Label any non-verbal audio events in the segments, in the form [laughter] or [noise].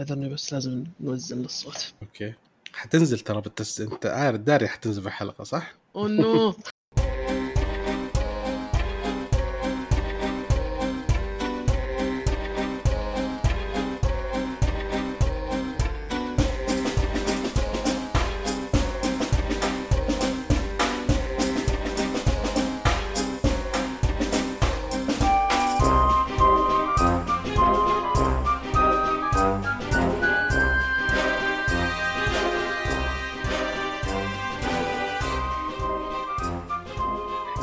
اعذرني بس لازم نوزن الصوت okay. حتنزل ترى بالتس... أنت عارف داري حتنزل في الحلقة صح؟ oh no [laughs]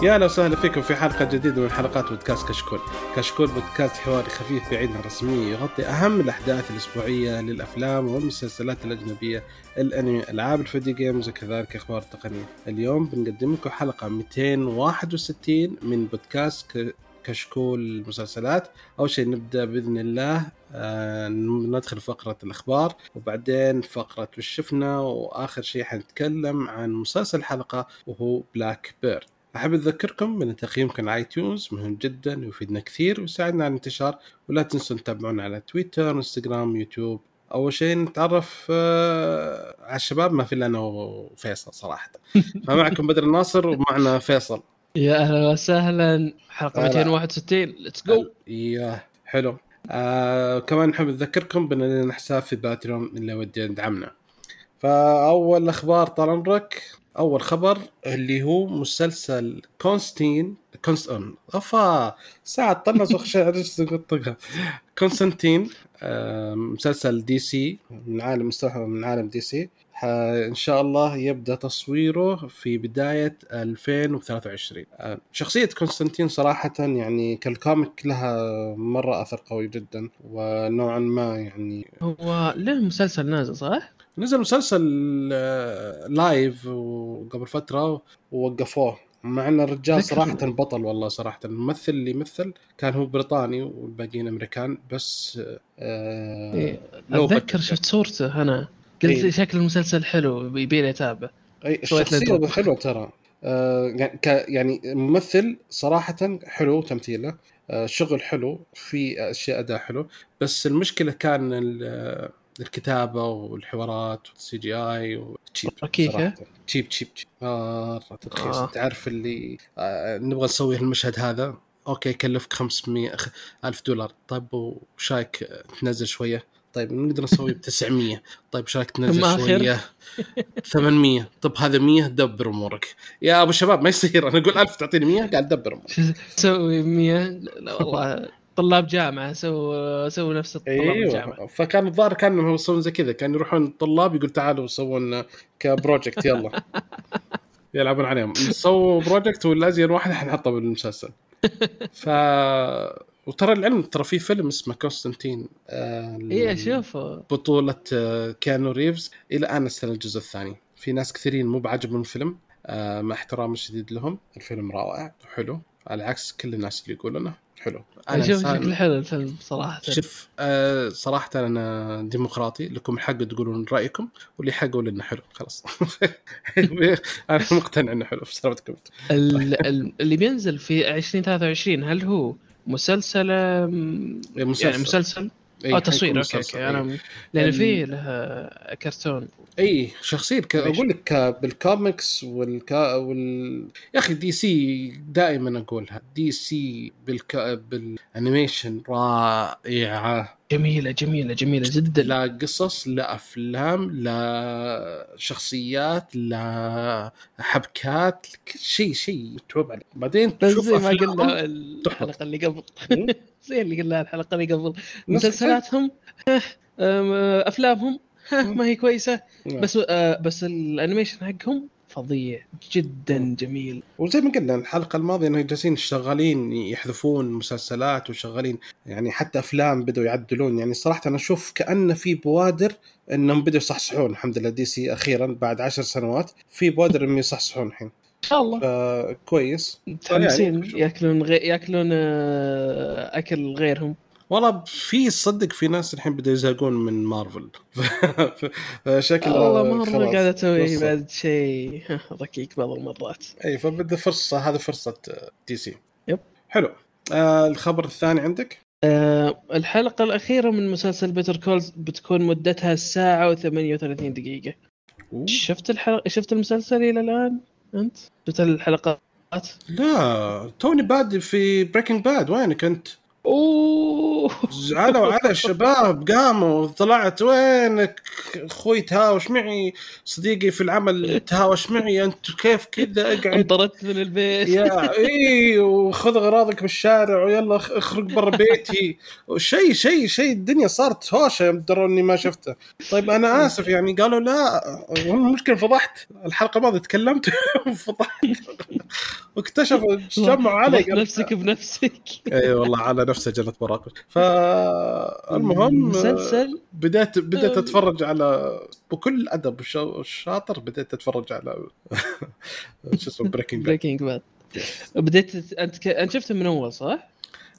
أهلا وسهلا فيكم في حلقة جديدة من حلقات بودكاست كشكول. كشكول بودكاست حواري خفيف بعيد عن الرسمية يغطي أهم الأحداث الأسبوعية للأفلام والمسلسلات الأجنبية، الأنمي، ألعاب الفيديو games وكذلك أخبار تقنية. اليوم بنقدم لكم حلقة 261 من بودكاست كشكول المسلسلات. أول شيء نبدأ بإذن الله آه ندخل فقرة الأخبار وبعدين فقرة وش شفنا وآخر شيء حنتكلم عن مسلسل الحلقة وهو Black Bird. أحب أذكركم بأن تقييمكم على iTunes مهم جدا ويفيدنا كثير ويساعدنا على الانتشار ولا تنسوا تتابعونا على تويتر إنستغرام يوتيوب. أول شيء نتعرف آه، على الشباب ما في إلا أنا وفيصل صراحة. [laughs] فمعكم بدر الناصر ومعنا فيصل. يا أهلا وسهلا. حلقة هلا. 261 let's go yeah حلو. آه كمان نحب نذكركم بأن لنا حساب في باتريون اللي ودي يدعمنا فأول أخبار طال عمرك. أول خبر اللي هو مسلسل كونستين كونستون أفا ساعة طنز وخشة كونستانتين مسلسل دي سي من عالم مستوحى من عالم دي سي. إن شاء الله يبدأ تصويره في بداية 2023 آه، شخصية كونستانتين صراحة يعني كالكوميك لها مرة أثر قوي جدا ونوعا ما يعني هو له مسلسل نازل صح؟ نزل مسلسل آه، لايف وقبل فترة ووقفوه مع إن الرجال صراحة بطل والله صراحة الممثل اللي مثل كان هو بريطاني والباقيين أمريكان بس آه إيه. أتذكر. شفت صورته أنا قلت إيه. شكل المسلسل حلو يبي لي اتابع اي الشخصية. حلوة ترى آه يعني يعني ممثل صراحة حلو تمثيله آه شغل حلو في أشياء أداء حلو بس المشكلة كان آه، الكتابة والحوارات وال CGI و cheap ركيكة؟ صراحة. cheap cheap cheap مرة رخيص آه. تعرف اللي آه نبغى نسوي المشهد هذا؟ okay يكلفك 500 خ- ألف دولار. طيب وشايك آه، تنزل شوية؟ طيب نقدر نسوي ب 900 طيب شايك تنزل ثم آخر. شوية؟ 800 طب هذا 100 دبر أمورك. يا أبو شباب ما يصير. أنا أقول 1000 تعطيني 100 قاعد دبر أمورك. تسوي 100 لا والله. طلاب جامعة سووا سووا نفس طلاب الجامعة. أيوه فكان الظاهر كانهم يسوون زي كذا كانوا يروحون الطلاب يقول تعالوا سوون ك project يلا. [laughs] يلعبون عليهم. سووا project والازين واحد حنحطه بالمسلسل. [laughs] ف وترى العلم ترى في فيلم اسمه كونستانتين آه اي اشوفه بطولة آه، كيانو ريفز. إلى الآن استنى الجزء الثاني. في ناس كثيرين مو بعجبهم الفيلم آه، مع احترامي الشديد لهم. الفيلم رائع وحلو على عكس كل الناس اللي يقولونه. حلو. أنا إنسان- شكله حلو الفيلم صراحة. شوف آه صراحة أنا ديمقراطي لكم الحق تقولون رأيكم واللي حق يقول إنه حلو خلاص. [laughs] أنا مقتنع إنه حلو ال- ال- اللي بينزل في 2023 هل هو مسلسل أم، يعني مسلسل؟ إي، آه تصوير. okay okay. أنا لأن ال- في له كرتون. إي شخصيا ك... أقول لك ك- بالكوميكس والكا... وال يا أخي دي سي دائما أقولها. دي سي بالك... بال animation رائعة. جميلة جميلة جميلة جدا. لا قصص لا أفلام لا شخصيات لا حبكات كل شيء شيء متعوب عليه بعدين تشوف زي ما قلنا الحلقة اللي قبل. [laughs] زي اللي قلنا الحلقة اللي قبل. مسلسلاتهم أم، أفلامهم. ما هي كويسة. نعم. بس آه، بس ال animation حقهم فظيع جدا جميل. وزي ما قلنا الحلقة الماضية إنه جالسين شغالين يحذفون مسلسلات وشغالين يعني حتى أفلام بدوا يعدلون. يعني صراحة أنا أشوف كانه في بوادر إنهم بدوا يصحصحون. الحمد لله دي سي أخيرا بعد عشر سنوات في بوادر إنهم يصحصحون الحين. شاء الله فكويس متحمسين يعني- ياكلون غي... ياكلون آه، أكل غيرهم والله في صدق في ناس الحين بدوا يزهقون من مارفل [laughs] شكل والله مره قاعدة أسوي فرصة. بعد شيء [laughs] ركيك بعض المرات أي فبدأ فرصة هذه فرصة دي سي yep. حلو آه الخبر الثاني عندك؟ آه الحلقة الأخيرة من مسلسل Better Call Saul بتكون مدتها ساعة و38 دقيقة أوه. شفت الحلقة شفت المسلسل إلى الآن؟ أنت؟ شفت الحلقات؟ لا توني بادي في Breaking Bad وينك أنت؟ أوه [laughs] زعلوا على الشباب قاموا طلعت وينك أخوي تهاوش معي صديقي في العمل تهاوش معي أنت كيف كذا؟ أقعد. طردت من البيت. يا إي وخذ أغراضك من الشارع ويلا اخرج برا بيتي. شيء شيء شيء الدنيا صارت هوشة يوم إني ما شفته. طيب أنا آسف يعني قالوا لا المشكلة فضحت. الحلقة الماضية تكلمت [laughs] وفضحت واكتشفوا اجتمعوا علي. نفسك بنفسك. إي والله على نفسه جنة مراقب فالمهم مسلسل بديت بديت أتفرج على بكل أدب الشاطر بديت أتفرج على [laughs] شو اسمه بريكنج باد بريكنج باد بديت أنت ك... أنت شفته من أول صح؟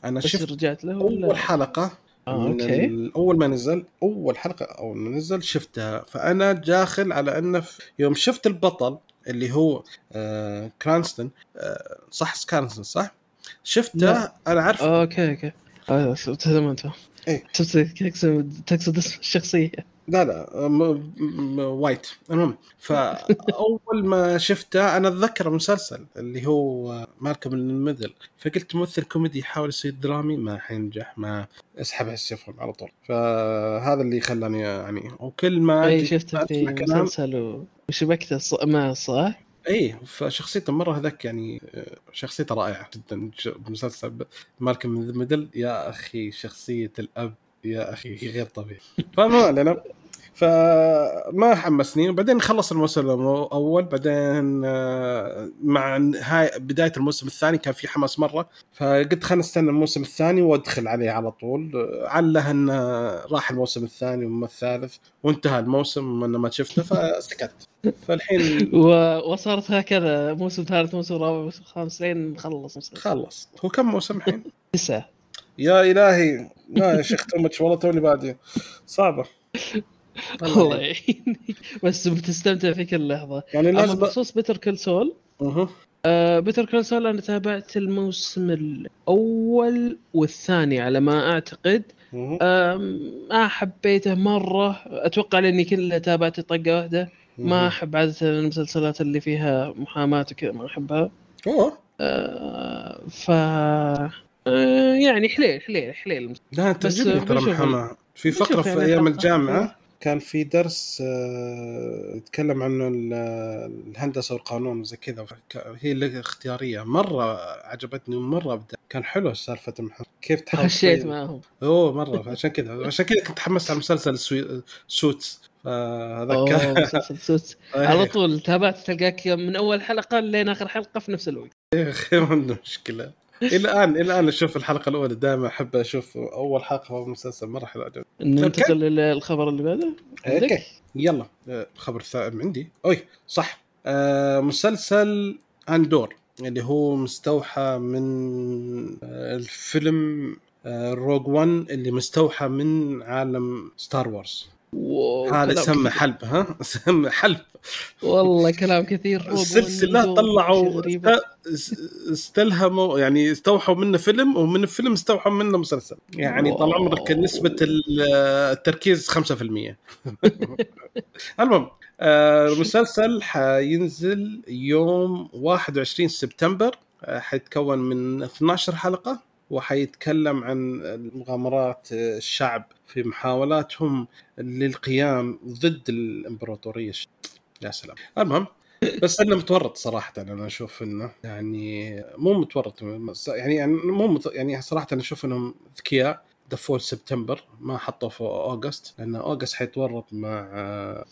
أنا شفت رجعت له ولا؟ اول حلقة آه، أوكي. أول ما نزل أول حلقة أول ما نزل شفتها فأنا داخل على أنه يوم شفت البطل اللي هو آه كرانستون آه صح كرانستون صح؟ شفته أنا عارف okay okay هذا تمام إيه. تقصد تقصد اسم الشخصية. لا لا م... م... White. المهم فأول ما شفته أنا أتذكر مسلسل اللي هو Malcolm in the Middle فقلت ممثل كوميدي يحاول يصير درامي ما حينجح ما أسحب السيفون على طول. فهذا اللي خلاني يعني وكل ما اي شفته في مسلسل وشبكته معه صح؟ اي فشخصيته مرة هذاك يعني شخصيته رائعة جدا. بمسلسل مالكم ميدل يا أخي شخصية الأب يا أخي غير طبيعي. فما علينا فما حمسني وبعدين خلص الموسم الأول بعدين آه، مع هاي بداية الموسم الثاني كان في حماس مرة. فقلت خلينا نستنى الموسم الثاني وأدخل عليه على طول. عله انه راح الموسم الثاني والثالث وانتهى الموسم وأنا ما شفته فسكت. فالحين [laughs] وصارت هكذا. موسم ثالث موسم رابع موسم خامس لين نخلص خلص. هو كم موسم الحين؟ [laughs] تسعة. يا إلهي. لا يا شيخ too much والله توني بادي. صعبة. الله يعينك [laughs] بس بتستمتع في كل لحظه يعني لازم بخصوص Better Call Saul أها. Better Call Saul أنا تابعت الموسم الأول والثاني على ما أعتقد. ما حبيته مرة. أتوقع لأني كلها تابعت طقة واحدة. ما أحب عادة المسلسلات اللي فيها محاماة وكذا ما أحبها. أوه. آه ف آه يعني حليل حليل حليل. لا انت ترى محاماة. في فقرة في يعني أيام الجامعة. كان في درس آه، يتكلم عنه الهندسة والقانون وزي كذا هي الاختياريه مرة عجبتني مره بدأ. كان حلو سالفة كيف تحاول [laughs] خشيت معهم أوه مرة. عشان كذا. عشان كذا كنت تحمست على مسلسل Suits. فهذا كان Suits. [laughs] على طول تابعت تلقاك من أول حلقة لين آخر حلقة في نفس الوقت. يا أخي ما عنده مشكلة. الان إلى الآن أشوف الحلقة الأولى دائما أحب أشوف أول حلقة في المسلسل مرة حلو عجبني ننتقل للخبر اللي بعده؟ okay. يلا. الخبر الثاني عندي. أوي صح. آه مسلسل Andor اللي هو مستوحى من آه الفيلم آه Rogue 1 اللي مستوحى من عالم Star Wars هذا سمى حلب ها؟ [laughs] سمى حلب. والله كلام كثير السلسلة طلعوا استلهموا يعني استوحوا منه فيلم ومن الفيلم استوحوا منه مسلسل. يعني طال عمرك نسبة التركيز 5% [laughs] المهم آه، المسلسل حينزل يوم 21 سبتمبر آه، حيتكون من 12 حلقة. وحيتكلم عن مغامرات الشعب في محاولاتهم للقيام ضد الإمبراطورية يا سلام المهم بس انه متورط صراحة أنا أشوف إنه يعني مو متورط يعني يعني مو. يعني صراحة أنا أشوف إنهم ذكياء دفوه سبتمبر ما حطوه في August لأن August حيتورط مع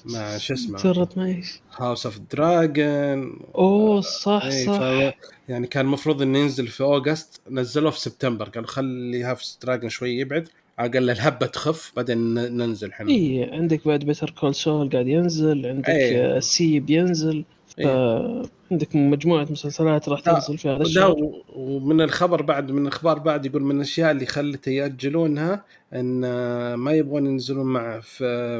مع شو اسمه؟ تورط مع إيش؟ House of Dragon أوه صح إيه صح. يعني كان المفروض إنه ينزل في August نزلوه في سبتمبر قالوا خلي House Dragon شوي يبعد. أقل الهبة تخف بعدين ننزل إحنا اي عندك بعد Better Call Saul قاعد ينزل عندك أيه. سي بينزل أيه. عندك مجموعة مسلسلات راح تنزل في هذا الشهر. ومن الخبر بعد من الأخبار بعد يقول من الأشياء اللي خلته يأجلونها إن ما يبغون ينزلون مع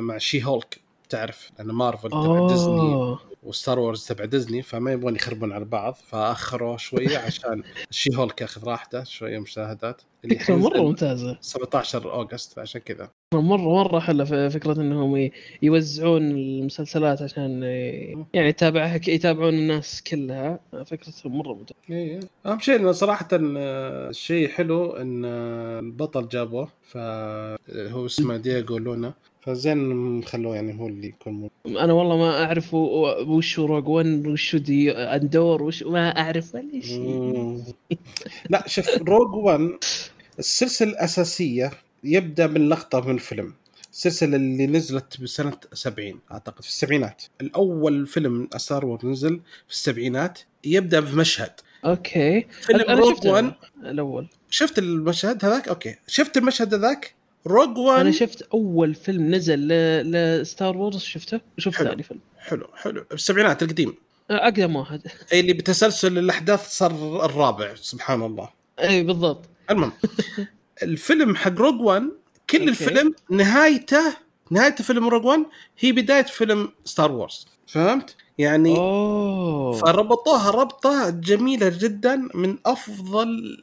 مع She-Hulk تعرف لأن مارفل تبع ديزني و Star Wars تبع ديزني فما يبغون يخربون على بعض فأخروا شوية [laughs] عشان ال She-Hulk ياخذ راحته شوية مشاهدات. اللي فكره مرة ممتازة. 17 August عشان كذا. مرة مرة حلوة فكرة إنهم يوزعون المسلسلات عشان يعني يتابعها يتابعون الناس كلها. فكرتهم مرة ممتازة. إيه. أهم شيء صراحة الشيء حلو إن البطل جابوه فهو اسمه دييغو لونا. فزين خلوه يعني هو اللي يكون مو. أنا والله ما أعرف وش Rogue 1 وش دي Andor وش ما أعرف ولا شيء. لا شوف Rogue 1 السلسلة الأساسية يبدأ من لقطة من الفيلم السلسلة اللي نزلت بسنة 70 أعتقد في السبعينات. الأول فيلم Star Wars نزل في السبعينات يبدأ بمشهد. Okay. فيلم Rogue 1 الأول. شفت المشهد هذاك؟ Okay. شفت المشهد هذاك؟ Rogue 1 أنا شفت أول فيلم نزل ل Star Wars شفته؟ شفت ثاني فيلم. حلو حلو. بالسبعينات القديم. اقدم واحد أي اللي بتسلسل الأحداث صار الرابع سبحان الله. أي بالضبط. المهم [laughs] الفيلم حق Rogue 1 كل okay. الفيلم نهايته نهاية فيلم Rogue 1 هي بداية فيلم Star Wars فهمت؟ يعني أوه. فربطوها ربطة جميلة جدا من أفضل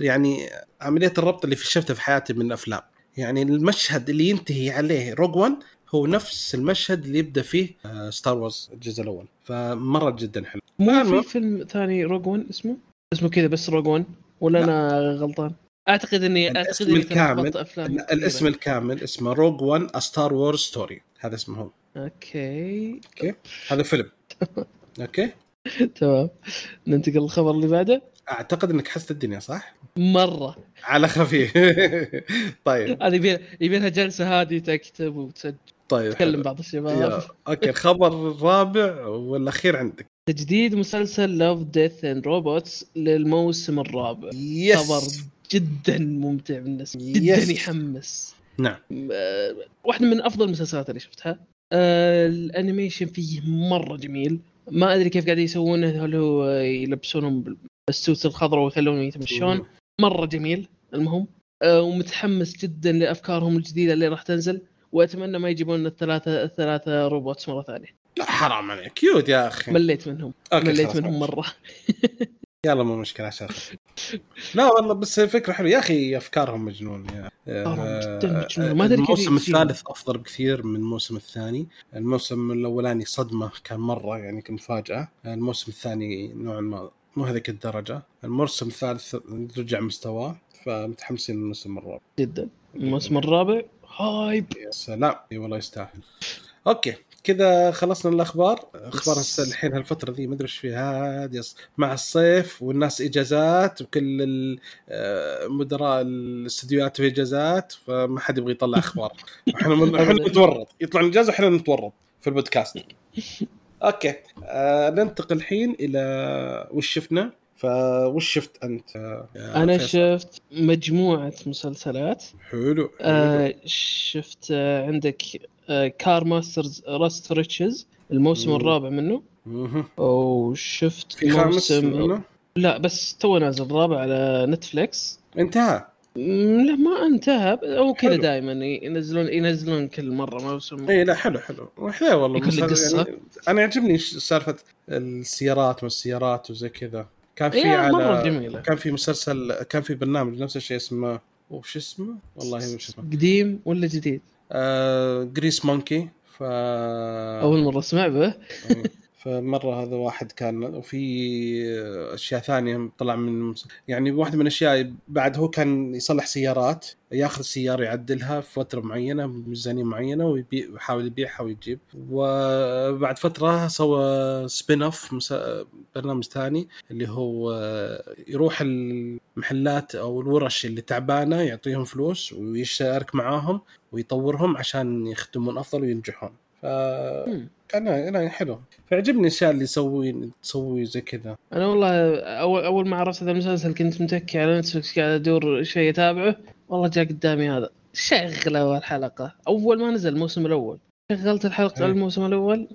يعني عملية الربط اللي شفتها في حياتي من الأفلام. يعني المشهد اللي ينتهي عليه Rogue 1 هو نفس المشهد اللي يبدأ فيه Star آه، Wars الجزء الأول. فمرة جدا حلو. مو في فيلم ثاني Rogue 1 اسمه؟ اسمه كذا بس Rogue 1 ولا لا. أنا غلطان؟ أعتقد اني أعتقد الاسم إني الكامل أفلام الاسم كبيرة. الكامل اسمه Rogue 1 Star Wars Story هذا اسمه هو. Okay. Okay. هذا فيلم. [laughs] Okay. تمام. ننتقل للخبر اللي بعده. أعتقد إنك حست الدنيا صح؟ مرة. على خفيف. [laughs] طيب. هذه يبي يبي لها جلسة هذه تكتب وتسجل. طيب. تكلم بعض الشباب. Okay. الخبر الرابع والأخير عندك. تجديد مسلسل Love Death and Robots للموسم الرابع. Yes خبر جدا ممتع بالنسبة جدا yes. يحمس. نعم. آه، واحدة من أفضل المسلسلات اللي شفتها. آه، ال animation فيه مرة جميل. ما أدري كيف قاعد يسوونه هل هو يلبسونهم ال suit الخضراء ويخلونهم يتمشون. مرة جميل المهم. آه، ومتحمس جدا لأفكارهم الجديدة اللي راح تنزل وأتمنى ما يجيبون الثلاثة الثلاثة robots مرة ثانية. لا حرام عليك. Cute يا أخي. مليت منهم. مليت منهم مرة. [laughs] يلا مو مشكلة عشان لا والله بس فكرة حلوة. يا أخي أفكارهم مجنون. يا جدا مجنون. ما الموسم الثالث أفضل بكثير من الموسم الثاني. الموسم الأولاني صدمة كان مرة يعني كمفاجاه الموسم الثاني نوعا ما مو هذيك الدرجة. الموسم الثالث رجع مستواه فمتحمسين للموسم الرابع. جدا. الموسم الرابع hype. يا سلام. إي والله يستاهل. Okay كذا خلصنا الأخبار. أخبار الحين هالفترة ذي ما أدري إيش فيها. مع الصيف والناس إجازات وكل آه، مدراء الاستديوهات في إجازات فما حد يبغى يطلع أخبار. [laughs] إحنا إحنا نتورط. يطلع الإجازة إحنا نتورط في البودكاست. [laughs] Okay. آه ننتقل الحين إلى وش شفنا؟ فوش شفت أنت؟ أنا فيصل. شفت مجموعة مسلسلات. حلو, حلو. آه شفت آه عندك آه Car Masters Rust Riches الموسم مم. الرابع منه. وشفت في موسم لا بس تو نازل الرابع على نتفليكس انتهى. لا ما انتهى. هو كذا دائما ينزلون ينزلون كل مرة موسم اي لا حلو حلو. وحلو والله كل قصة. يعني أنا يعجبني سالفة السيارات والسيارات وزي كذا. كان في على مرة جميلة. كان في مسلسل كان في برنامج نفس الشيء اسمه وش اسمه؟ والله مش اسمه قديم ولا جديد؟ آه جريس مونكي ف أول مرة أسمع به. [laughs] فمرة هذا واحد كان وفي أشياء ثانية طلع من يعني واحدة من الأشياء بعد هو كان يصلح سيارات ياخذ سيارة يعدلها في فترة معينة بميزانيه معينة ويحاول يبيعها ويجيب. وبعد فترة سوى spin off برنامج ثاني اللي هو يروح المحلات أو الورش اللي تعبانة يعطيهم فلوس ويشارك معاهم ويطورهم عشان يخدمون أفضل وينجحون. ف كان يعني حلو. فيعجبني الأشياء اللي يسوي تسوي زي كذا. أنا والله اول أول ما عرفت هذا المسلسل كنت متكي على نتفلكس قاعد أدور شيء أتابعه. والله جاء قدامي هذا. شغلة اول حلقه أول ما نزل الموسم الأول. شغلت الحلقة هي. الموسم الأول.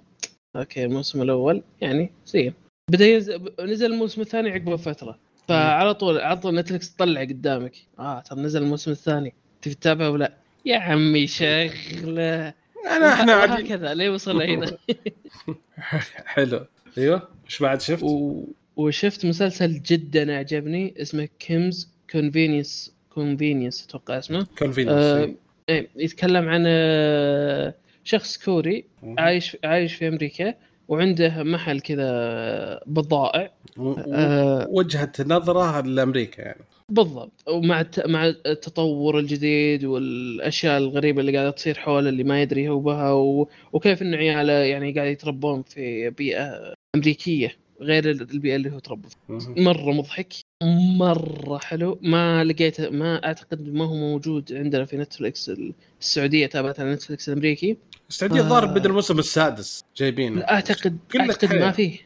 Okay الموسم الأول. يعني زين. بدأ ينزل نزل الموسم الثاني عقب فترة. فعلى طول على طول نتفلكس تطلع قدامك. آه ترى نزل الموسم الثاني. تبي تتابعه ولا؟ يا عمي شغلة. أنا إحنا هكذا ليه وصل هنا حلو. أيوه. إيش بعد شفت؟ و... وشفت مسلسل جدا أعجبني اسمه Kim's Convenience Convenience أتوقع اسمه. Convenience آه... إيه، يتكلم عن آه، شخص كوري عايش عايش في أمريكا وعنده محل كذا بضائع. آه وجهة نظره لأمريكا يعني. بالضبط. ومع مع التطور الجديد والأشياء الغريبة اللي قاعدة تصير حوله اللي ما يدري هو بها و... وكيف إنه عياله يعني قاعد يتربون في بيئة أمريكية غير البيئة اللي هو تربى مرة مضحك مرة حلو. ما لقيت ما أعتقد ما هو موجود عندنا في نتفلكس السعودية تابعت على نتفلكس الأمريكي. السعودية الظاهر بدا الموسم السادس جايبينه. اعتقد أعتقد ما فيه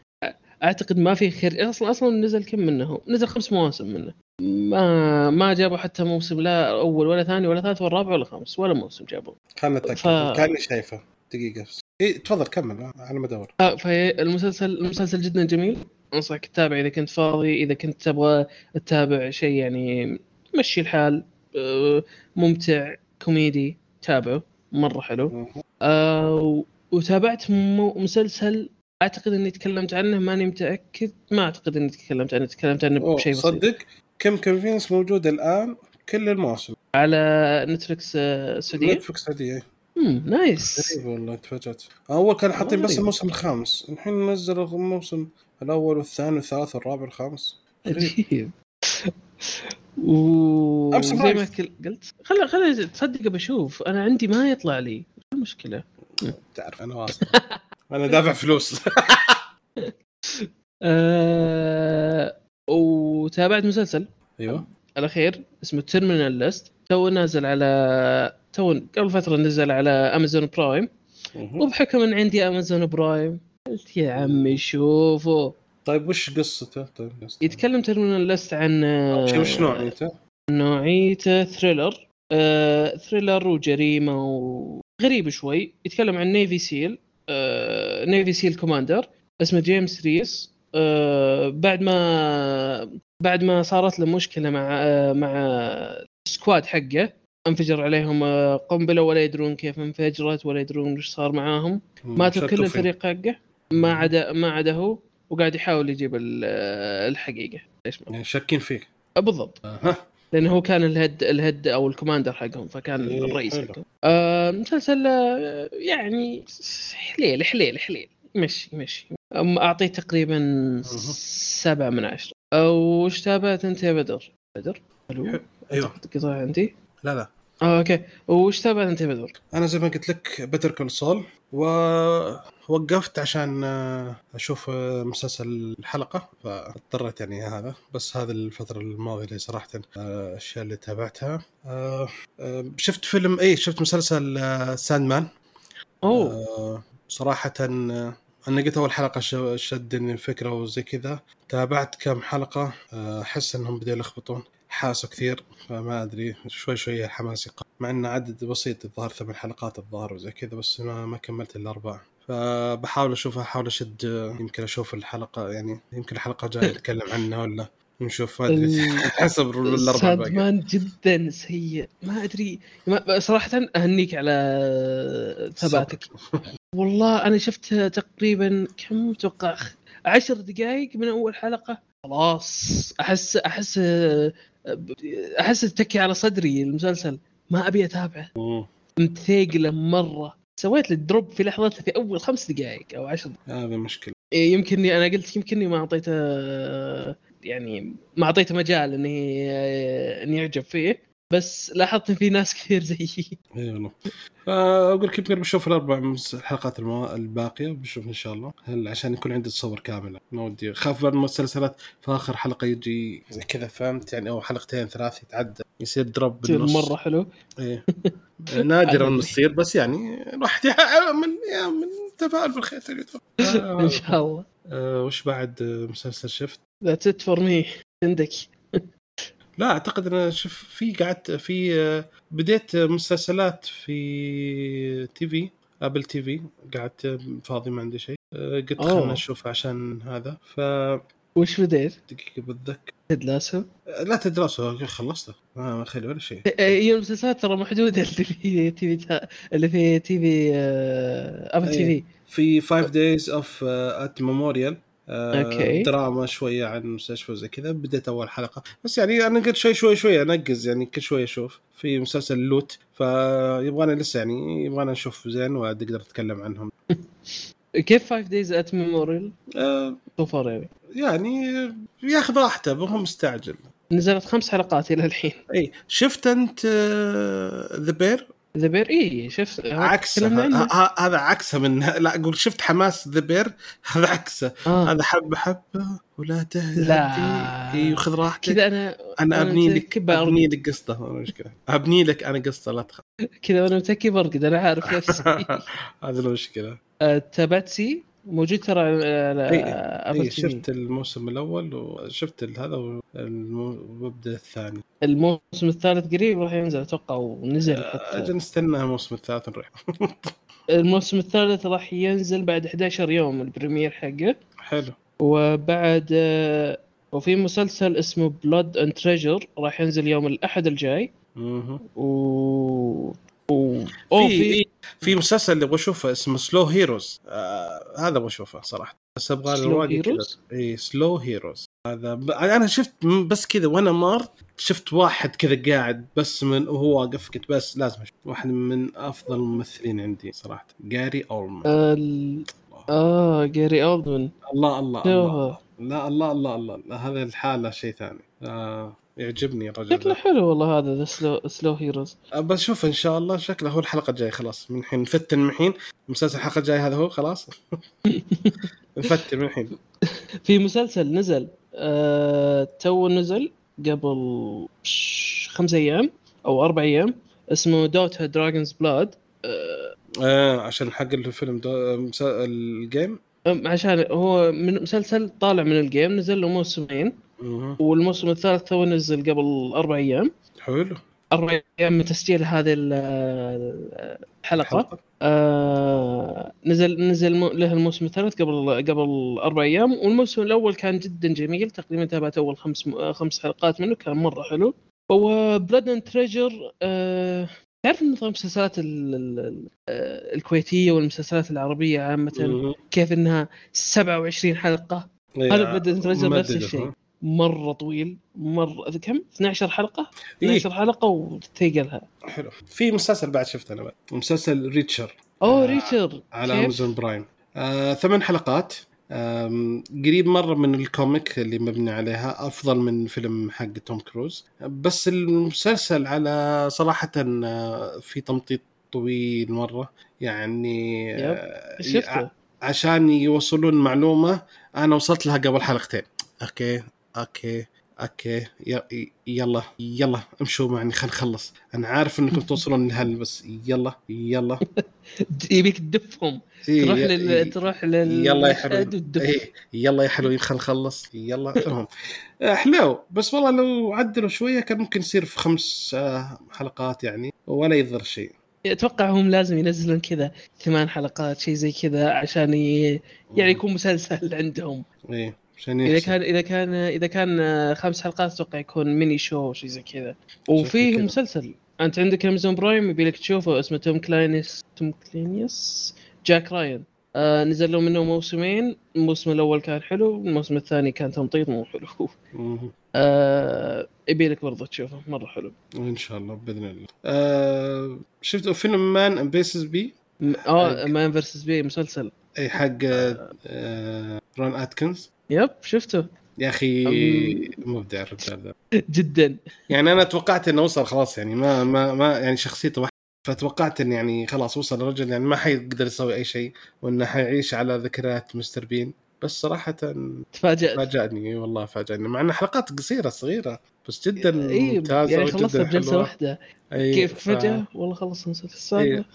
أعتقد ما في خير. أصلا أصلا نزل كم منه نزل خمس مواسم منه. ما ما جابوا حتى موسم لا أول ولا ثاني ولا ثالث ولا رابع ولا خامس ولا موسم جابوا. خلنا نتاكد ف... كاني شايفه. دقيقة اي تفضل كمل. على ما ادور آه فالمسلسل المسلسل جدا جميل. أنصحك تتابع إذا كنت فاضي إذا كنت تبغى تتابع شيء يعني مشي الحال آه، ممتع كوميدي تابعه مرة حلو. آه وتابعت مسلسل أعتقد إني تكلمت عنه ماني متأكد. ما أعتقد إني تكلمت عنه تكلمت عنه بشيء بسيط. صدق؟ Kim's Convenience موجود الآن كل المواسم. على نتفلكس السعوديه؟ نتفلكس السعوديه امم nice. غريب والله تفاجأت. أول كان حاطين بس الموسم الخامس. الحين نزلوا الموسم الأول والثاني والثالث والرابع والخامس عجيب [laughs] و زي ما قلت خلي خلي تصدق بشوف أنا عندي ما يطلع لي. المشكلة؟ تعرف أنا واصل. أنا دافع فلوس. [laughs] [laughs] أه... وتابعت مسلسل. أيوه. الأخير اسمه Terminal List تو نازل على تو قبل فترة نزل على Amazon Prime وبحكم إن عندي Amazon Prime قلت يا عمي شوفوا. طيب وش قصته؟ طيب قصته. يتكلم Terminal List عن وش نوعيته؟ نوعيته thriller آه، thriller وجريمة وغريب شوي. يتكلم عن Navy SEAL آه، Navy SEAL commander اسمه جيمس ريس آه، بعد ما بعد ما صارت له مشكلة مع آه، مع ال squad حقه انفجر عليهم قنبلة ولا يدرون كيف انفجرت ولا يدرون إيش صار معاهم. ماتوا كل الفريق حقه. ما عدا ما عدا هو وقاعد يحاول يجيب الحقيقة. ليش يعني شاكين فيك. بالضبط. أه. لأنه هو كان ال head ال head أو ال commander حقهم فكان إيه الرئيس حقهم. آه مسلسل يعني حليو حليو حليو. مشي مشي. أعطيه تقريبا سبعة من عشرة. وش تابعت أنت يا بدر؟ بدر؟ ألو؟ أيوه. قطع عندي؟ لا لا. آه okay. وش تابعت أنت يا بدر؟ أنا زي ما قلت لك Better Call Saul ووقفت عشان آه، أشوف آه، مسلسل الحلقة فاضطريت يعني هذا. بس هذه الفترة الماضية اللي صراحة الأشياء آه، اللي تابعتها. شفت فيلم اي شفت مسلسل Sandman أوه. صراحة أنا قلت أول حلقة شدني الفكرة وزي كذا. تابعت كم حلقة أحس إنهم بدأوا يلخبطون. حاسه كثير فما أدري شوي شوي حماسي مع انه عدد بسيط الظاهر ثمان حلقات الظاهر وزي كذا بس ما, ما كملت إلا أربعة. فبحاول أشوفها أحاول أشد يمكن أشوف الحلقة يعني يمكن الحلقة الجايه نتكلم [laughs] عنها ولا. نشوف [laughs] حسب الأربعة سادمان جدا سيء. ما أدري. ما صراحة أهنيك على ثباتك. والله أنا شفت تقريبا كم؟ أتوقع عشر دقائق من أول حلقة. خلاص. أحس أحس أحس تكي على صدري المسلسل. ما أبي أتابعه. متثقلة مرة. سويت لي drop في لحظتها في أول خمس دقائق أو عشر. دقائق هذا مشكلة. إيه، يمكنني أنا قلت يمكنني ما أعطيته يعني ما أعطيته مجال إني إني أعجب فيه بس لاحظت إن في ناس كثير زيي. إي والله. فأقول لك يمكن بشوف الأربع الحلقات الباقية بشوف إن شاء الله. هل عشان يكون عندي تصور كامل ما ودي. خاف بعض المسلسلات في اخر حلقة يجي زي كذا فهمت؟ يعني أو حلقتين ثلاث يتعدى. يصير drop بالنص. مرة حلو. إيه نادرا [laughs] إنه يصير بس يعني الواحد من من تفاؤل بالخير إن شاء الله. آه وش بعد مسلسل شفت؟ that's it for me عندك. لا أعتقد أنا شوف في قعدت في بديت مسلسلات في TV Apple TV. قعدت فاضي ما عندي شيء. قلت خلنا نشوف عشان هذا. ف وش بديت؟ دقيقة بتذكر. Ted Lasso؟ لا Ted Lasso خلصته ما خلي ولا شيء. هي المسلسلات ترى محدودة. اللي في TV اللي في TV Apple TV في 5 Days of at Memorial okay. دراما شوية عن مستشفى وزي كذا. بديت أول حلقة. بس يعني أنا قلت شوي شوي شوي أنقز يعني كل شوي أشوف. في مسلسل Loot فيبغانا لسه يعني يبغانا نشوف زين ونقدر نتكلم عنهم. [laughs] كيف 5 Days at Memorial؟ slow يعني يعني ياخذ راحته مو مستعجل نزلت خمس حلقات إلى الحين اي شفت أنت The Bear؟ The Bear اي شفت عكس هذا عكسه من لا أقول شفت حماس ذا بير [laughs] هذا عكسه. آه. هذا حبة حبة ولا تهدي لا. اي خذ راحتك. كذا أنا أنا أبني لك أبني لك قصته المشكلة أبني لك أنا قصة لا تخاف. [laughs] كذا وأنا متكي برقد أنا عارف نفسي. [laughs] هذه المشكلة. أه تابعتي موجود ترى على إي إيه شفت الموسم الأول وشفت هذا وببدا الثاني. الموسم الثالث قريب راح ينزل أتوقع ونزل آه، حتى. أجل نستنى الموسم الثالث نروح [laughs] الموسم الثالث راح ينزل بعد 11 يوم ال premiere حقه. حلو. وبعد آه، وفي مسلسل اسمه Blood and Treasure راح ينزل يوم الأحد الجاي. أها و و... في في في مسلسل اللي أبغى أشوفه اسمه Slow Horses آه هذا أبغى أشوفه صراحة. بس أبغى Slow Horses؟ اي Slow Horses هذا ب... أنا شفت بس كذا وأنا مار شفت واحد كذا قاعد بس من وهو واقف قلت بس لازم أشوف. واحد من أفضل الممثلين عندي صراحة. Gary Oldman ال... آه Gary Oldman الله الله الله لا الله. الله الله, الله. هذا الحالة شيء ثاني. آه. يعجبني الرجل شكله حلو والله هذا ذا سلو Slow Horses بشوف إن شاء الله شكله هو الحلقة الجاية خلاص. من الحين نفتن من الحين مسلسل الحلقة الجاية هذا هو خلاص. [laughs] نفتن من الحين في مسلسل نزل آه تو نزل قبل خمس أيام أو أربع أيام اسمه DOTA Dragon's Blood آه, آه عشان حق الفيلم. ال game عشان هو من مسلسل طالع من ال game نزل له موسمين. والموسم الثالث تو نزل قبل أربع أيام. حلو. أربع أيام من تسجيل هذه الحلقة. آه نزل نزل له الموسم الثالث قبل قبل أربع أيام. والموسم الأول كان جدا جميل. تقريبا تابعت أول خمس خمس حلقات منه. كان مرة حلو. و Blood and Treasure آه تعرف نظام المسلسلات الكويتية والمسلسلات العربية عامة كيف إنها 27 حلقة؟ إيه، هذا Blood and Treasure نفس الشيء. مرة طويل مرة كم؟ 12 حلقة؟ 12 إيه؟ حلقة وتثقلها حلو. في مسلسل بعد شفته أنا بعد مسلسل Reacher. أوه آه Reacher. على Amazon Prime. آه ثمان حلقات. قريب مرة من ال comic اللي مبني عليها أفضل من فيلم حق Tom Cruise. بس المسلسل على صراحة آه، في تمطيط طويل مرة. يعني آه، شفته؟ عشان يوصلون معلومة أنا وصلت لها قبل حلقتين. okay؟ okay okay. يلا يلا امشوا معي خلينا نخلص أنا عارف إنكم [laughs] توصلون لهل بس يلا يلا. [laughs] يبيك تدفهم. إيه تروح لل... تروح لل يلا يا حلوين إيه يلا يا حلوين خل نخلص يلا المهم. حلو. بس والله لو عدلوا شوية كان ممكن يصير في خمس آه، حلقات يعني ولا يضر شيء. أتوقع هم لازم ينزلون كذا ثمان حلقات شيء زي كذا عشان ي... يعني يكون مسلسل عندهم. إيه. عشان إذا كان إذا كان إذا كان خمس حلقات أتوقع يكون mini show شيء زي كذا. وفيه مسلسل. أنت عندك Amazon Prime يبي لك تشوفه اسمه Tom Clancy's Tom Clancy's Jack Ryan. آه نزل له منه موسمين. الموسم الأول كان حلو الموسم الثاني كان تمطيط مو حلو. [laughs] آه يبي لك برضه تشوفه مرة حلو. إن شاء الله بإذن الله. آه شفت فيلم Man Versus Bee آه Man Versus Bee مسلسل. اي حق آه آه Rowan Atkinson. yep شفته. يا أخي مبدع الرجال ذا جدا. يعني أنا توقعت إنه وصل خلاص يعني ما ما ما يعني شخصيته واحدة فتوقعت إن يعني خلاص وصل الرجل يعني ما حيقدر يسوي أي شيء وإنه حيعيش على ذكريات Mr. Bean. بس صراحة تفاجأت. فاجأني والله فاجأني. مع انها حلقات قصيرة صغيرة بس جدا إيه ممتازة يعني خلصها بجلسة واحدة. كيف؟ فجأة. والله خلص المسلسل أيه.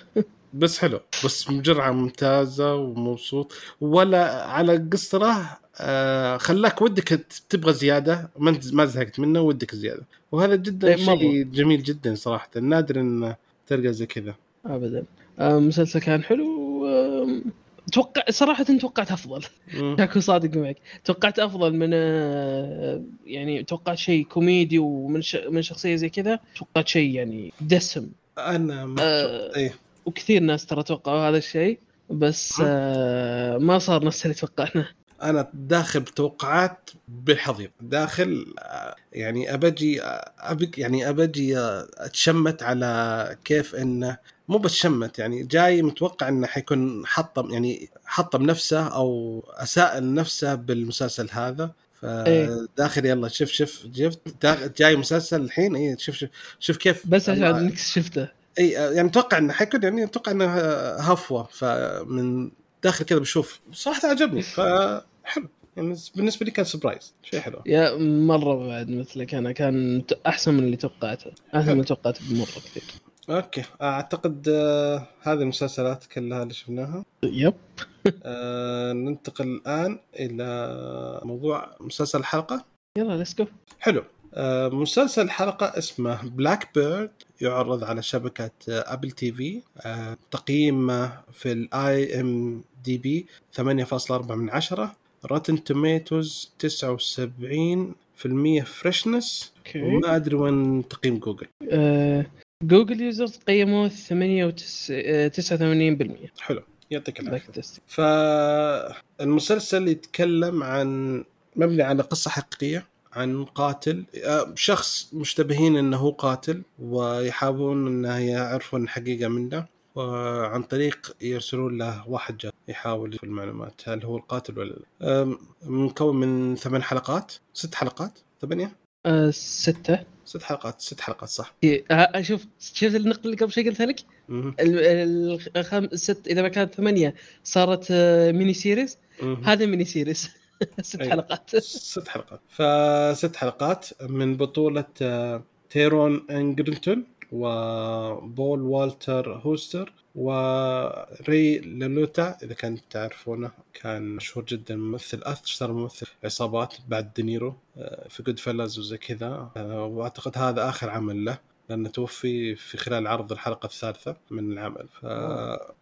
بس حلو. بس بجرعة ممتازة ومبسوط. ولا على قصرة آه خلاك ودك تبغى زيادة. ما ما زهقت منه ودك زيادة. وهذا جدا طيب، شيء جميل جدا صراحة. نادر إن تلقى زي كذا. ابدا. آه مسلسل كان حلو. آه أتوقع صراحة توقعت أفضل. اكون صادق معك. توقعت أفضل من آه، يعني توقعت شيء كوميدي ومن ش... من شخصية زي كذا. توقعت شيء يعني دسم. أنا ما آه إيه. وكثير ناس ترى توقعوا هذا الشيء بس آه ما صار نفس اللي توقعناه. أنا داخل بتوقعات بالحضيض داخل آه، يعني أبجي آه، ابي يعني أبجي أتشمت على كيف إنه مو بس شمت يعني جاي متوقع إنه حيكون حطم يعني حطم نفسه أو اساء نفسه بالمسلسل هذا. فداخل يلا شوف شوف شفت جاي مسلسل الحين اي شوف شوف شوف كيف بس عشان انك شفته. إي يعني أتوقع إنه حيكون يعني أتوقع إنه هفوة. فمن داخل كذا بشوف صراحة عجبني. فحلو يعني بالنسبة لي كان surprise. شيء حلو. يا مرة بعد مثلك أنا. كان أحسن من اللي توقعته. أحسن من اللي توقعته بمرة كثير. okay. أعتقد آه هذه المسلسلات كلها اللي شفناها. yep. [laughs] آه ننتقل الآن إلى موضوع مسلسل الحلقة. يلا let's go حلو. آه مسلسل الحلقة اسمه Black Bird يعرض على شبكة Apple TV آه تقييمه في ال IMDb 8.4 من عشرة. Rotten Tomatoes 79% freshness وما أدري وين تقييم جوجل. آه Google users قيموه 89% حلو. يعطيك العافية. فالمسلسل يتكلم عن مبني على قصة حقيقية. عن قاتل. آه، شخص مشتبهين إنه هو قاتل ويحاولون انه يعرفون الحقيقة منه وعن طريق يرسلون له واحد جاء يحاول في المعلومات هل هو القاتل ولا لا. مكون من ثمان حلقات ست حلقات ثمانية؟ أه ستة. ست حلقات ست حلقات صح. إيه شوف شفت النقطة اللي قبل شوي قلتها لك؟ الخم... الست إذا ما كانت ثمانية صارت آه، mini series هذا mini series [laughs] ست. حلقات. ست حلقات. فست حلقات من بطولة آه، Taron Egerton و Paul Walter Hauser و Ray Liotta إذا كنت تعرفونه كان مشهور جدا ممثل اشتهر ممثل عصابات بعد De Niro آه، في Goodfellas وزي كذا. آه، وأعتقد هذا آخر عمل له لأنه توفي في خلال عرض الحلقة الثالثة من العمل.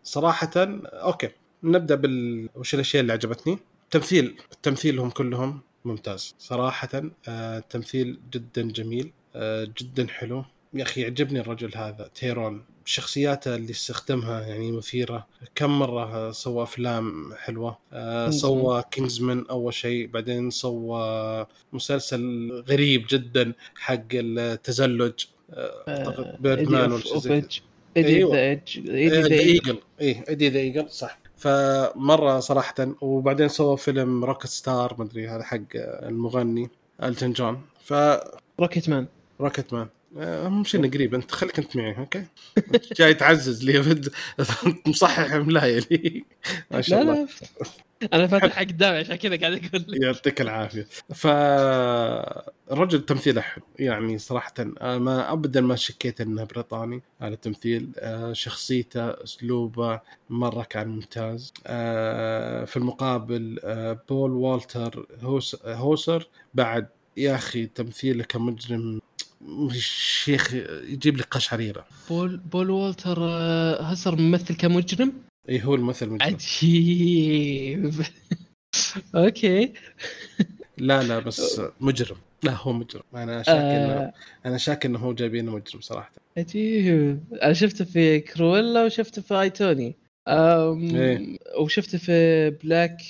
فصراحه أوكي نبدأ بال وش الأشياء اللي عجبتني؟ تمثيل تمثيلهم كلهم ممتاز. صراحة آه، تمثيل جدا جميل جدا حلو. يا أخي يعجبني الرجل هذا تيرون. شخصياته اللي استخدمها يعني مثيرة. كم مرة سوى أفلام حلوة. آه سوى كينجزمان أول شيء بعدين سوى مسلسل غريب جدا حق التزلج. آه، أعتقد Birdman Eddie the Eagle اي Eddie the Eagle صح. فمرة صراحة وبعدين سوى فيلم Rocket Star ما أدري هذا حق المغني Elton John ف Rocketman Rocketman اهم شيء قريب. انت خليك انت معي okay؟ [laughs] جاي تعزز لي. [laughs] مصحح إملائي لي. [laughs] ما شاء الله. أنا فاتح قدامي عشان كذا قاعد أقول لك. يعطيك العافية. فالرجل تمثيله حلو. يعني صراحة ما ابدا ما شكيت إنه بريطاني على التمثيل. آه، شخصيته أسلوبه مرة كان ممتاز. آه، في المقابل آه، بول والتر هوسر بعد يا أخي تمثيله كمجرم الشيخ يجيب لك قشعريره بول بول والتر آه، هسر ممثل كمجرم؟ إي هو الممثل مجرم عجيب. [laughs] okay. لا لا بس مجرم. لا هو مجرم. أنا شاك إنه آه. أنا شاك إنه هو جايبينه مجرم صراحة. عجيب. أنا شفته في Cruella وشفته في I, Tonya أم إيه؟ وشفته في Black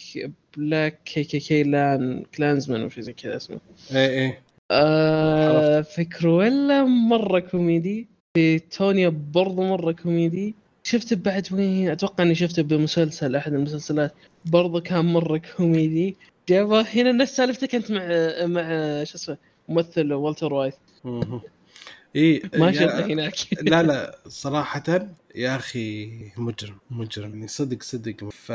Black K K K لأن Klansman وشي زي كذا اسمه. إيه إيه. آه في Cruella مرة كوميدي. في Tonya برضو مرة كوميدي. شفته بعد وين؟ أتوقع إني شفته بمسلسل أحد المسلسلات. برضو كان مرة كوميدي. جابه هنا نفس سالفته كنت مع مع شو اسمه ممثل Walter White. اي ما شفته هناك. لا لا صراحة يا أخي مجرم مجرم يعني صدق صدق. ف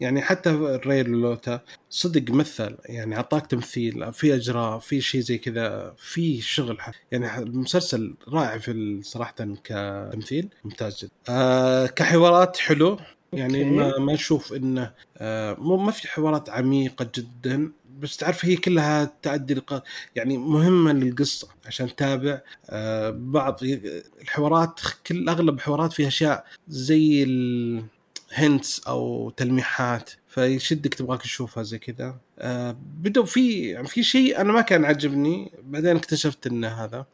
يعني حتى ال Ray Liotta صدق مثل يعني أعطاك تمثيل في إجراء في شيء زي كذا في شغل يعني المسلسل رائع في صراحة كتمثيل ممتاز جدا. آه كحوارات حلو. يعني ما ما أشوف إنه آه ما في حوارات عميقة جدا. بس تعرف هي كلها تؤدي لق... يعني مهمة للقصة عشان تتابع. آه بعض الحوارات كل أغلب الحوارات فيها أشياء زي ال... هنتس أو تلميحات فيشدك تبغاك تشوفها زي كذا. آه بدوا في يعني في شيء أنا ما كان عجبني بعدين اكتشفت إن هذا.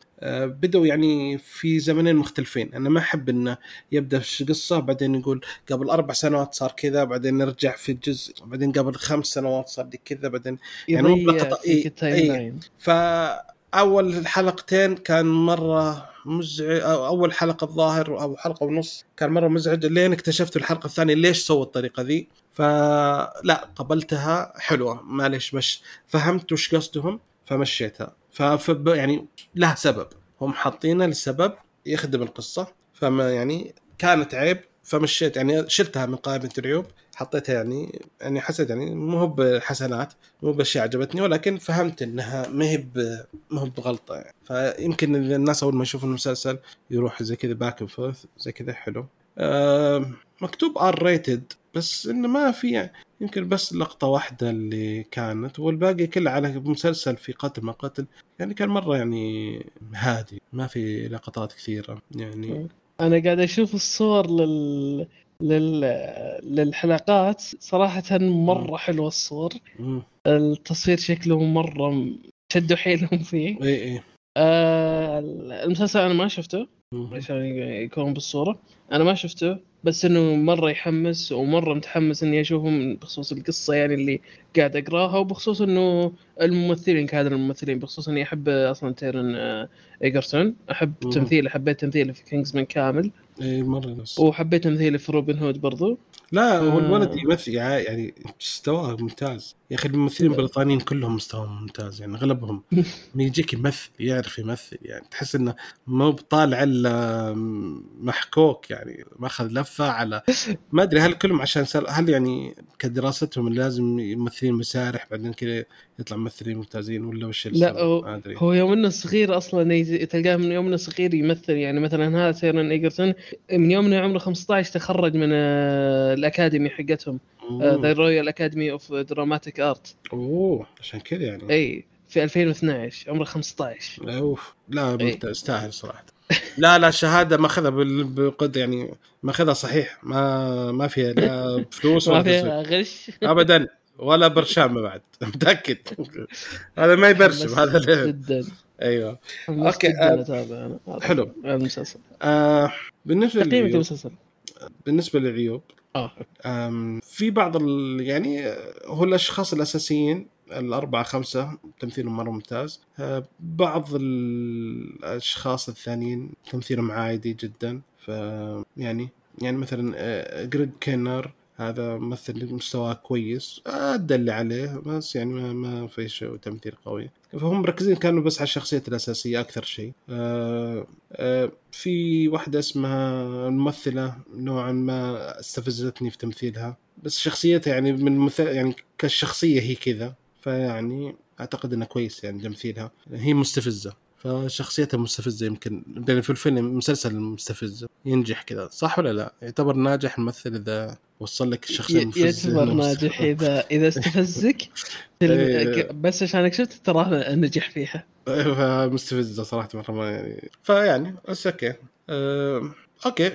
بدوا يعني في زمنين مختلفين. أنا ما أحب إنه يبدأ في قصة بعدين يقول قبل أربع سنوات صار كذا بعدين نرجع في الجزء بعدين قبل خمس سنوات صار دي كذا بعدين يعني مو إيه إيه فأول حلقتين كان مرة مزعج أول حلقة الظاهر أو حلقة ونص كان مرة مزعج لين اكتشفت الحلقة الثانية ليش سووا الطريقة ذي. فلا قبلتها حلوة معليش مش فهمت وش قصدهم فمشيتها. ف يعني لها سبب. هم حاطينه لسبب يخدم القصة. فما يعني كانت عيب فمشيت يعني شلتها من قائمة العيوب حطيتها يعني يعني حسيت يعني مو هو بحسنات مو باشياء عجبتني ولكن فهمت إنها ما هي ما هو بغلطة يعني. فيمكن الناس أول ما يشوفوا المسلسل يروح زي كذا back forth زي كذا حلو. مكتوب R rated بس إنه ما في يعني يمكن بس لقطة واحدة اللي كانت والباقي كله على مسلسل في قتل ما قتل. يعني كان مرة يعني هادي ما في لقطات كثيرة يعني. أنا قاعد أشوف الصور لل لل... للحلقات. صراحة مرة حلوة الصور. التصوير شكله مرة شدوا حيلهم فيه. اي اي آه المسلسل أنا ما شفته عشان يكون بالصورة. أنا ما شفته بس إنه مرة يحمس ومرة متحمس إني أشوفهم بخصوص القصة يعني اللي قاعد أقراها وبخصوص إنه الممثلين كادر الممثلين بخصوص إني أحب أصلا Taron Egerton. أحب تمثيله حبيت تمثيله في Kingsman كامل. اي مرة نفس وحبيت تمثيله في Robin Hood برضو. لا هو الولد. يمثل يعني مستواه ممتاز يا أخي الممثلين البريطانيين كلهم مستواهم ممتاز يعني أغلبهم [laughs] يجيك يمثل يعرف يمثل يعني تحس إنه مو بطالع إلا محكوك يعني ماخذ لفة على [laughs] ما أدري هل كلهم عشان سل... هل يعني كدراستهم لازم يمثلين مسارح بعدين كذا يطلع ممثلين ممتازين ولا وش لا هو, هو يوم إنه صغير أصلا تلقاه من يوم إنه صغير يمثل. يعني مثلا هذا Taron Egerton من يوم إنه عمره 15 تخرج من آه، ال Academy حقتهم The Royal Academy of Dramatic Art أوه عشان كذا يعني. إي في 2012 عمره 15 أوف لا يستاهل صراحة. لا لا الشهاده ماخذها بقد يعني ماخذها صحيح. ما ما فيها لا [laughs] فلوس ما فيها غش. ابدا. [laughs] ولا برشام [laughs] بعد. متأكد. هذا ما يبرشم هذا جدا. أيوه. أوكي آه. حلو. المسلسل آه بالنسبة تقييم المسلسل بالنسبة للعيوب آه. في بعض ال... يعني هو الأشخاص الأساسيين الأربعة خمسة تمثيلهم مرة ممتاز. آه، بعض الأشخاص الثانيين تمثيلهم عادي جدا. ف يعني يعني مثلا جريج آه، كينر هذا ممثل مستواه كويس أدى اللي عليه بس يعني ما, ما في شيء تمثيل قوي. فهم مركزين كانوا بس على الشخصية الأساسية أكثر شيء. آه آه في واحدة اسمها الممثلة نوعا ما استفزتني في تمثيلها بس شخصيتها يعني من مثل يعني كشخصية هي كذا فيعني أعتقد أنها كويس يعني تمثيلها. هي مستفزة. فشخصيته مستفزة يمكن يعني في الفيلم مسلسل مستفز. ينجح كذا صح ولا لا؟ يعتبر ناجح الممثل إذا وصل لك الشخصية المفزة يعتبر ناجح اذا إذا استفزك. [laughs] إيه. بس عشانك شفت تراه نجح فيها. إيه، فمستفزة صراحة مرة ما يعني. فيعني بس okay. أه... okay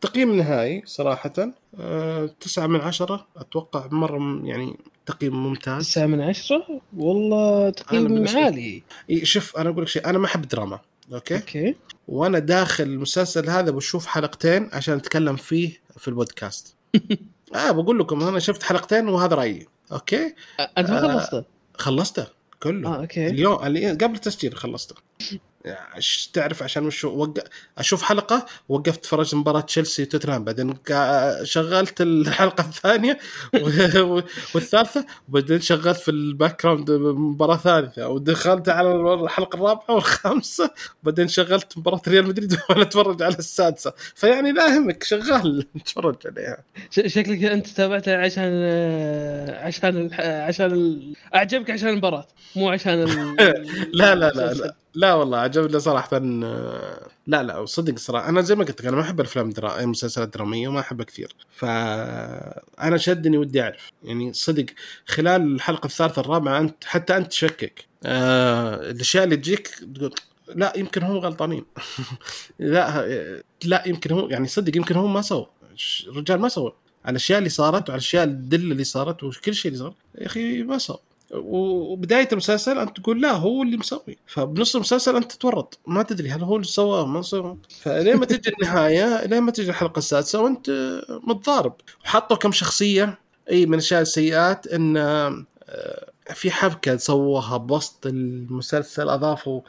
كتقييم نهائي صراحة. أه... تسعة من عشرة. أتوقع مرة يعني تقييم ممتاز. 9 من 10 والله تقييم عالي. شوف أنا أقول لك شيء. أنا ما أحب دراما. Okay? Okay. وأنا داخل المسلسل هذا بشوف حلقتين عشان أتكلم فيه في البودكاست. [laughs] آه بقول لكم أنا شفت حلقتين وهذا رأيي. Okay? أنت ما خلصته آه خلصته؟ كله. آه okay. اليوم قبل التسجيل خلصته. [laughs] تعرف عشان وش وق... أشوف حلقة وقفت اتفرج مباراة تشيلسي وتوتنهام بعدين شغلت الحلقة الثانية [laughs] والثالثة وبعدين شغلت في ال background مباراة ثالثة ودخلت على الحلقة الرابعة والخامسة وبعدين شغلت مباراة ريال مدريد [laughs] وأنا أتفرج على السادسة. فيعني لا يهمك شغال [laughs] نتفرج عليها. شكلك أنت تابعتها عشان عشان عشان أعجبك عشان المباراة مو عشان لا لا لا, لا. لا والله عجبني صراحة لا لا صدق صراحة. أنا زي ما قلت لك أنا ما أحب الأفلام درا... المسلسلات الدراميه وما أحبها كثير. فانا شدني ودي أعرف. يعني صدق خلال الحلقة الثالثة الرابعة أنت حتى أنت تشكك. آه الأشياء اللي تجيك تقول لا يمكن هم غلطانين. [laughs] لا لا يمكن هو يعني صدق يمكن هم ما سووا. الرجال ما سووا. على الأشياء اللي صارت وعلى الأشياء الدلة اللي صارت وكل شيء اللي صار يا أخي ما صار وبداية المسلسل أنت تقول لا هو اللي مسوي. فبنص المسلسل أنت تتورط ما تدري هل هو اللي سواه ما سواه فلين ما تجي النهاية لين ما تجي الحلقة السادسة وأنت متضارب. وحطوا كم شخصية إي من الاشياء السيئات إن آه، في حبكة سووها بوسط المسلسل أضافوا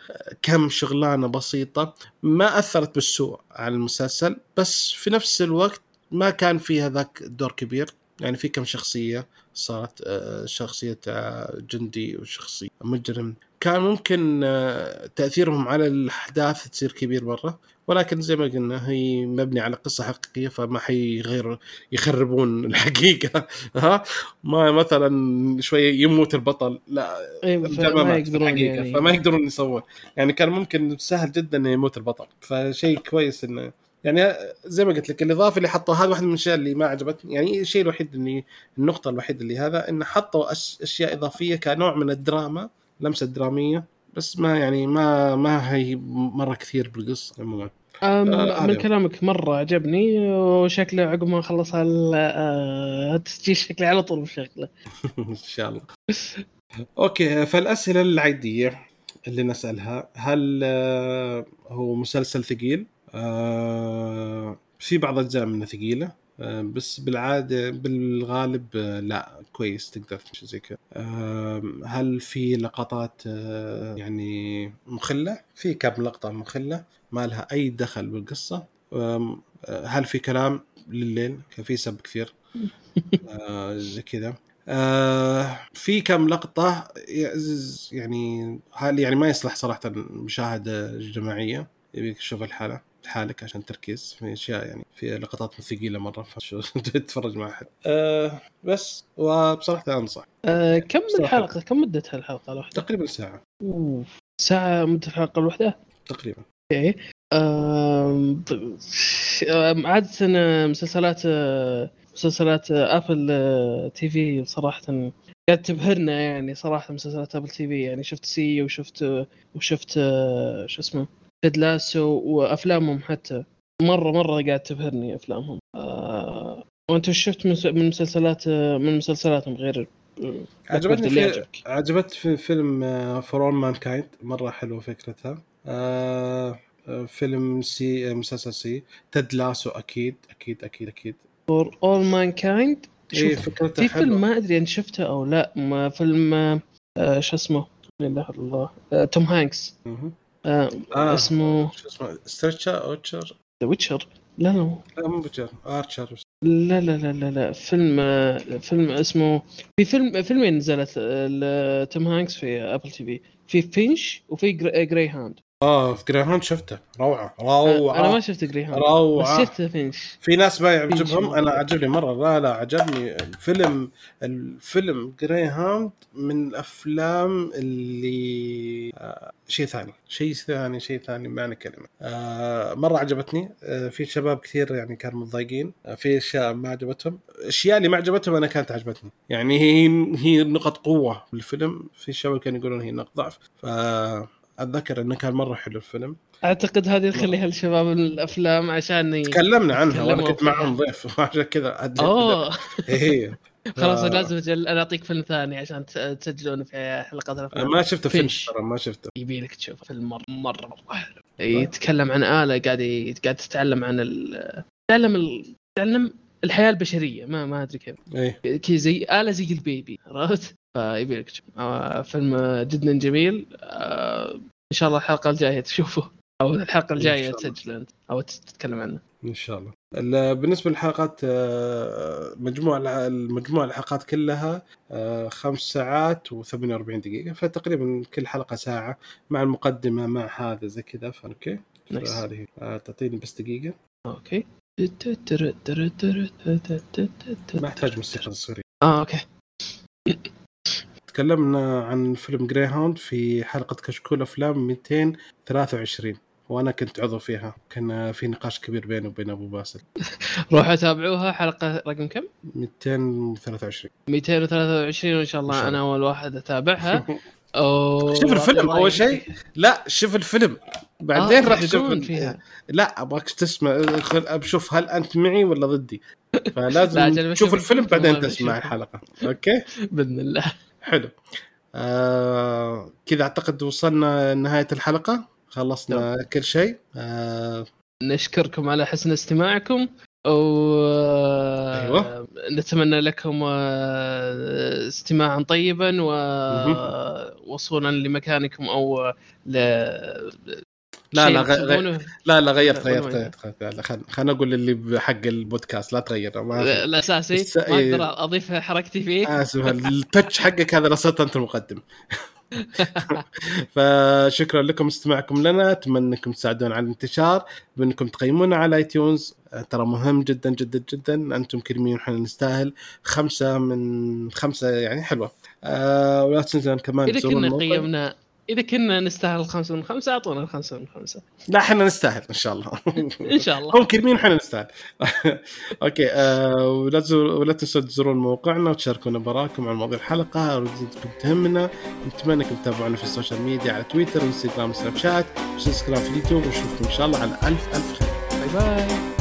كم شغلانة بسيطة. ما أثرت بالسوء على المسلسل بس في نفس الوقت ما كان فيها ذاك دور كبير. يعني في كم شخصية. صارت آه، شخصية آه، جندي وشخصية مجرم. كان ممكن آه، تأثيرهم على الأحداث تصير كبير مره ولكن زي ما قلنا هي مبني على قصة حقيقية فما حيغير يخربون [laughs] الحقيقة. ها؟ ما مثلا شوية يموت البطل لا أيوة فما يقدرون يعني. فما يقدرون يسوون. يعني كان ممكن سهل جدا يموت البطل فشيء كويس إنه يعني زي ما قلت لك الإضافة اللي حطوها هذا واحد من الاشياء اللي ما عجبتني. يعني الشيء الوحيد اللي النقطة الوحيدة اللي هذا انه حطوا أشياء إضافية كنوع من الدراما لمسة درامية بس ما يعني ما ما هي مرة كثير بالقصة عموما. آه من كلامك مرة عجبني وشكله عقب ما خلص آه، التسجيل شكلي على طول بشغله [laughs] إن شاء الله. أوكي فالأسئلة العادية اللي نسألها هل آه، هو مسلسل ثقيل؟ آه في بعض أجزاء منه ثقيلة آه بس بالعادة بالغالب آه لا كويس تقدر تمشي زي كذا. آه هل في لقطات آه يعني مخلة؟ في كم لقطة مخلة ما لها أي دخل بالقصة. آه هل في كلام لليل؟ كان في سب كثير. [laughs] آه زي كذا. آه في كم لقطة يعني هل يعني ما يصلح صراحة مشاهدة جماعية؟ يبيك تشوف الحالة. لحالك عشان تركيز في أشياء يعني في لقطات ثقيلة مرة [laughs] تتفرج مع أحد؟ أه بس. وبصراحة أنصح. أه كم الحلقة؟ كم مدتها الحلقة الواحدة؟ تقريبا ساعة. أوه. ساعة مدة الحلقة الواحدة؟ تقريبا. Okay. أه عادة مسلسلات مسلسلات Apple TV صراحة قاعد تبهرنا يعني صراحة مسلسلات Apple TV يعني. شفت See وشفت وشفت شو اسمه؟ Ted Lasso وافلامهم حتى. مره مرة قاعد تبهرني أفلامهم. آه وأنت شفت من مسلسلات من مسلسلاتهم غير عجبتني في عجبت في فيلم For All Mankind مرة حلوة فكرتها. آه فيلم See مسلسل See. Ted Lasso أكيد أكيد أكيد أكيد. For All Mankind فكرته في فيلم ما أدري ان شفته أو لا. ما فيلم آه شو اسمه؟ لا إله إلا الله. آه توم هانكس. آه آه اسمه شو اسمه؟ ستريتشر اوتشر The Witcher لا لا. لا مو Witcher Archer لا لا لا لا لا. فيلم فيلم اسمه في فيلم فيلمين نزلت توم هانكس في Apple TV في Finch وفي Greyhound آه في Greyhound شفته. روعة. روعة. أنا ما شفت Greyhound روعة. بس شفت Finch في ناس ما يعجبهم. أنا عجبني مرة. لا لا عجبني الفيلم. الفيلم Greyhound من الأفلام اللي آه شيء ثاني. شيء ثاني شيء ثاني معنى كلمه آه مرة عجبتني. آه في شباب كثير يعني كانوا متضايقين. آه في أشياء ما عجبتهم. الاشياء اللي ما عجبتهم أنا كانت عجبتني. يعني هي هي نقط قوة بالفيلم في شباب كانوا يقولون هي نقط ضعف. ف أتذكر إنه كان مرة حلو الفيلم. أعتقد هذه نخليها لشباب الأفلام عشان تكلمنا عنها وأنا كنت معهم ضيف [laughs] عشان كذا أوه. [laughs] إيه. [laughs] خلاص لازم أجل أنا أعطيك فيلم ثاني عشان تسجلون في حلقات الأفلام. ما شفته فينش ترى ما شفته. يبي لك تشوف فيلم مره مرة حلو. يتكلم عن آلة قاعد قاعد تتعلم عن ال... تتعلم ال... تتعلم الحياة البشرية ما ما أدري كيف. إيه. كذا زي آلة زي ال baby عرفت؟ فيبي لك. آه فيلم جدا جميل. آه إن شاء الله الحلقة الجاية تشوفه. أو الحلقة الجاية تسجل أنت أو تتكلم عنه. إن شاء الله. بالنسبة للحلقات آه، مجموع المجموع الحلقات كلها خمس ساعات و48 دقيقة. فتقريبا كل حلقة ساعة مع المقدمة مع هذا زي كذا. ف okay هذه تعطيني بس دقيقة. Okay. ما أحتاج موسيقى تصويرية. آه okay. تكلمنا عن فيلم Greyhound في حلقة كشكول أفلام 223 وأنا كنت عضو فيها. كان في نقاش كبير بيني وبين أبو باسل. [laughs] روحوا تابعوها حلقة رقم كم؟ 223 223 وإن شاء الله أنا أول واحد أتابعها. [laughs] أوه شوف الفيلم أول شيء. لا شوف الفيلم. بعدين آه راح تشوف فيها؟ لا أبغاك تسمع أبشوف هل أنت معي ولا ضدي. فلازم [laughs] تشوف الفيلم بعدين تسمع الحلقة. أوكي؟ [laughs] بإذن الله. حلو. آه كذا أعتقد وصلنا لنهاية الحلقة. خلصنا طب. كل شيء. آه نشكركم على حسن استماعكم. و أيوة. نتمنى لكم آه، استماعا طيبا ووصولا لمكانكم أو ل لا لا غير لا لا غيرت غيرت غيرت خلينا نقول اللي بحق البودكاست لا تغير ما الأساسي. ما أقدر أضيف حركتي فيه. اسف التتش حقك هذا رصدت أنت المقدم. [laughs] فشكرا لكم استماعكم لنا أتمنى أنكم تساعدونا على الانتشار بأنكم تقيمونا على اي تيونز ترى مهم جدا جدا جدا. أنتم كريمين وحنا نستاهل. خمسة من خمسة يعني حلوة. أه ولا تنسون كمان إذا كنا قيمنا. إذا كنا نستاهل الخمسة من خمسة أعطونا الخمسة من خمسة. لا إحنا نستاهل إن شاء الله. [laughs] إن شاء الله. هم كريمين إحنا نستاهل. [laughs] Okay أه ولا ولا تنسوا تزورون موقعنا وتشاركونا برأيكم عن مواضيع الحلقة. ردودكم تهمنا. نتمنى أنكم تتابعونا في ال social media على تويتر وانستغرام وسناب شات. و subscribe في اليوتيوب. ونشوفكم إن شاء الله على ألف ألف خير. باي باي.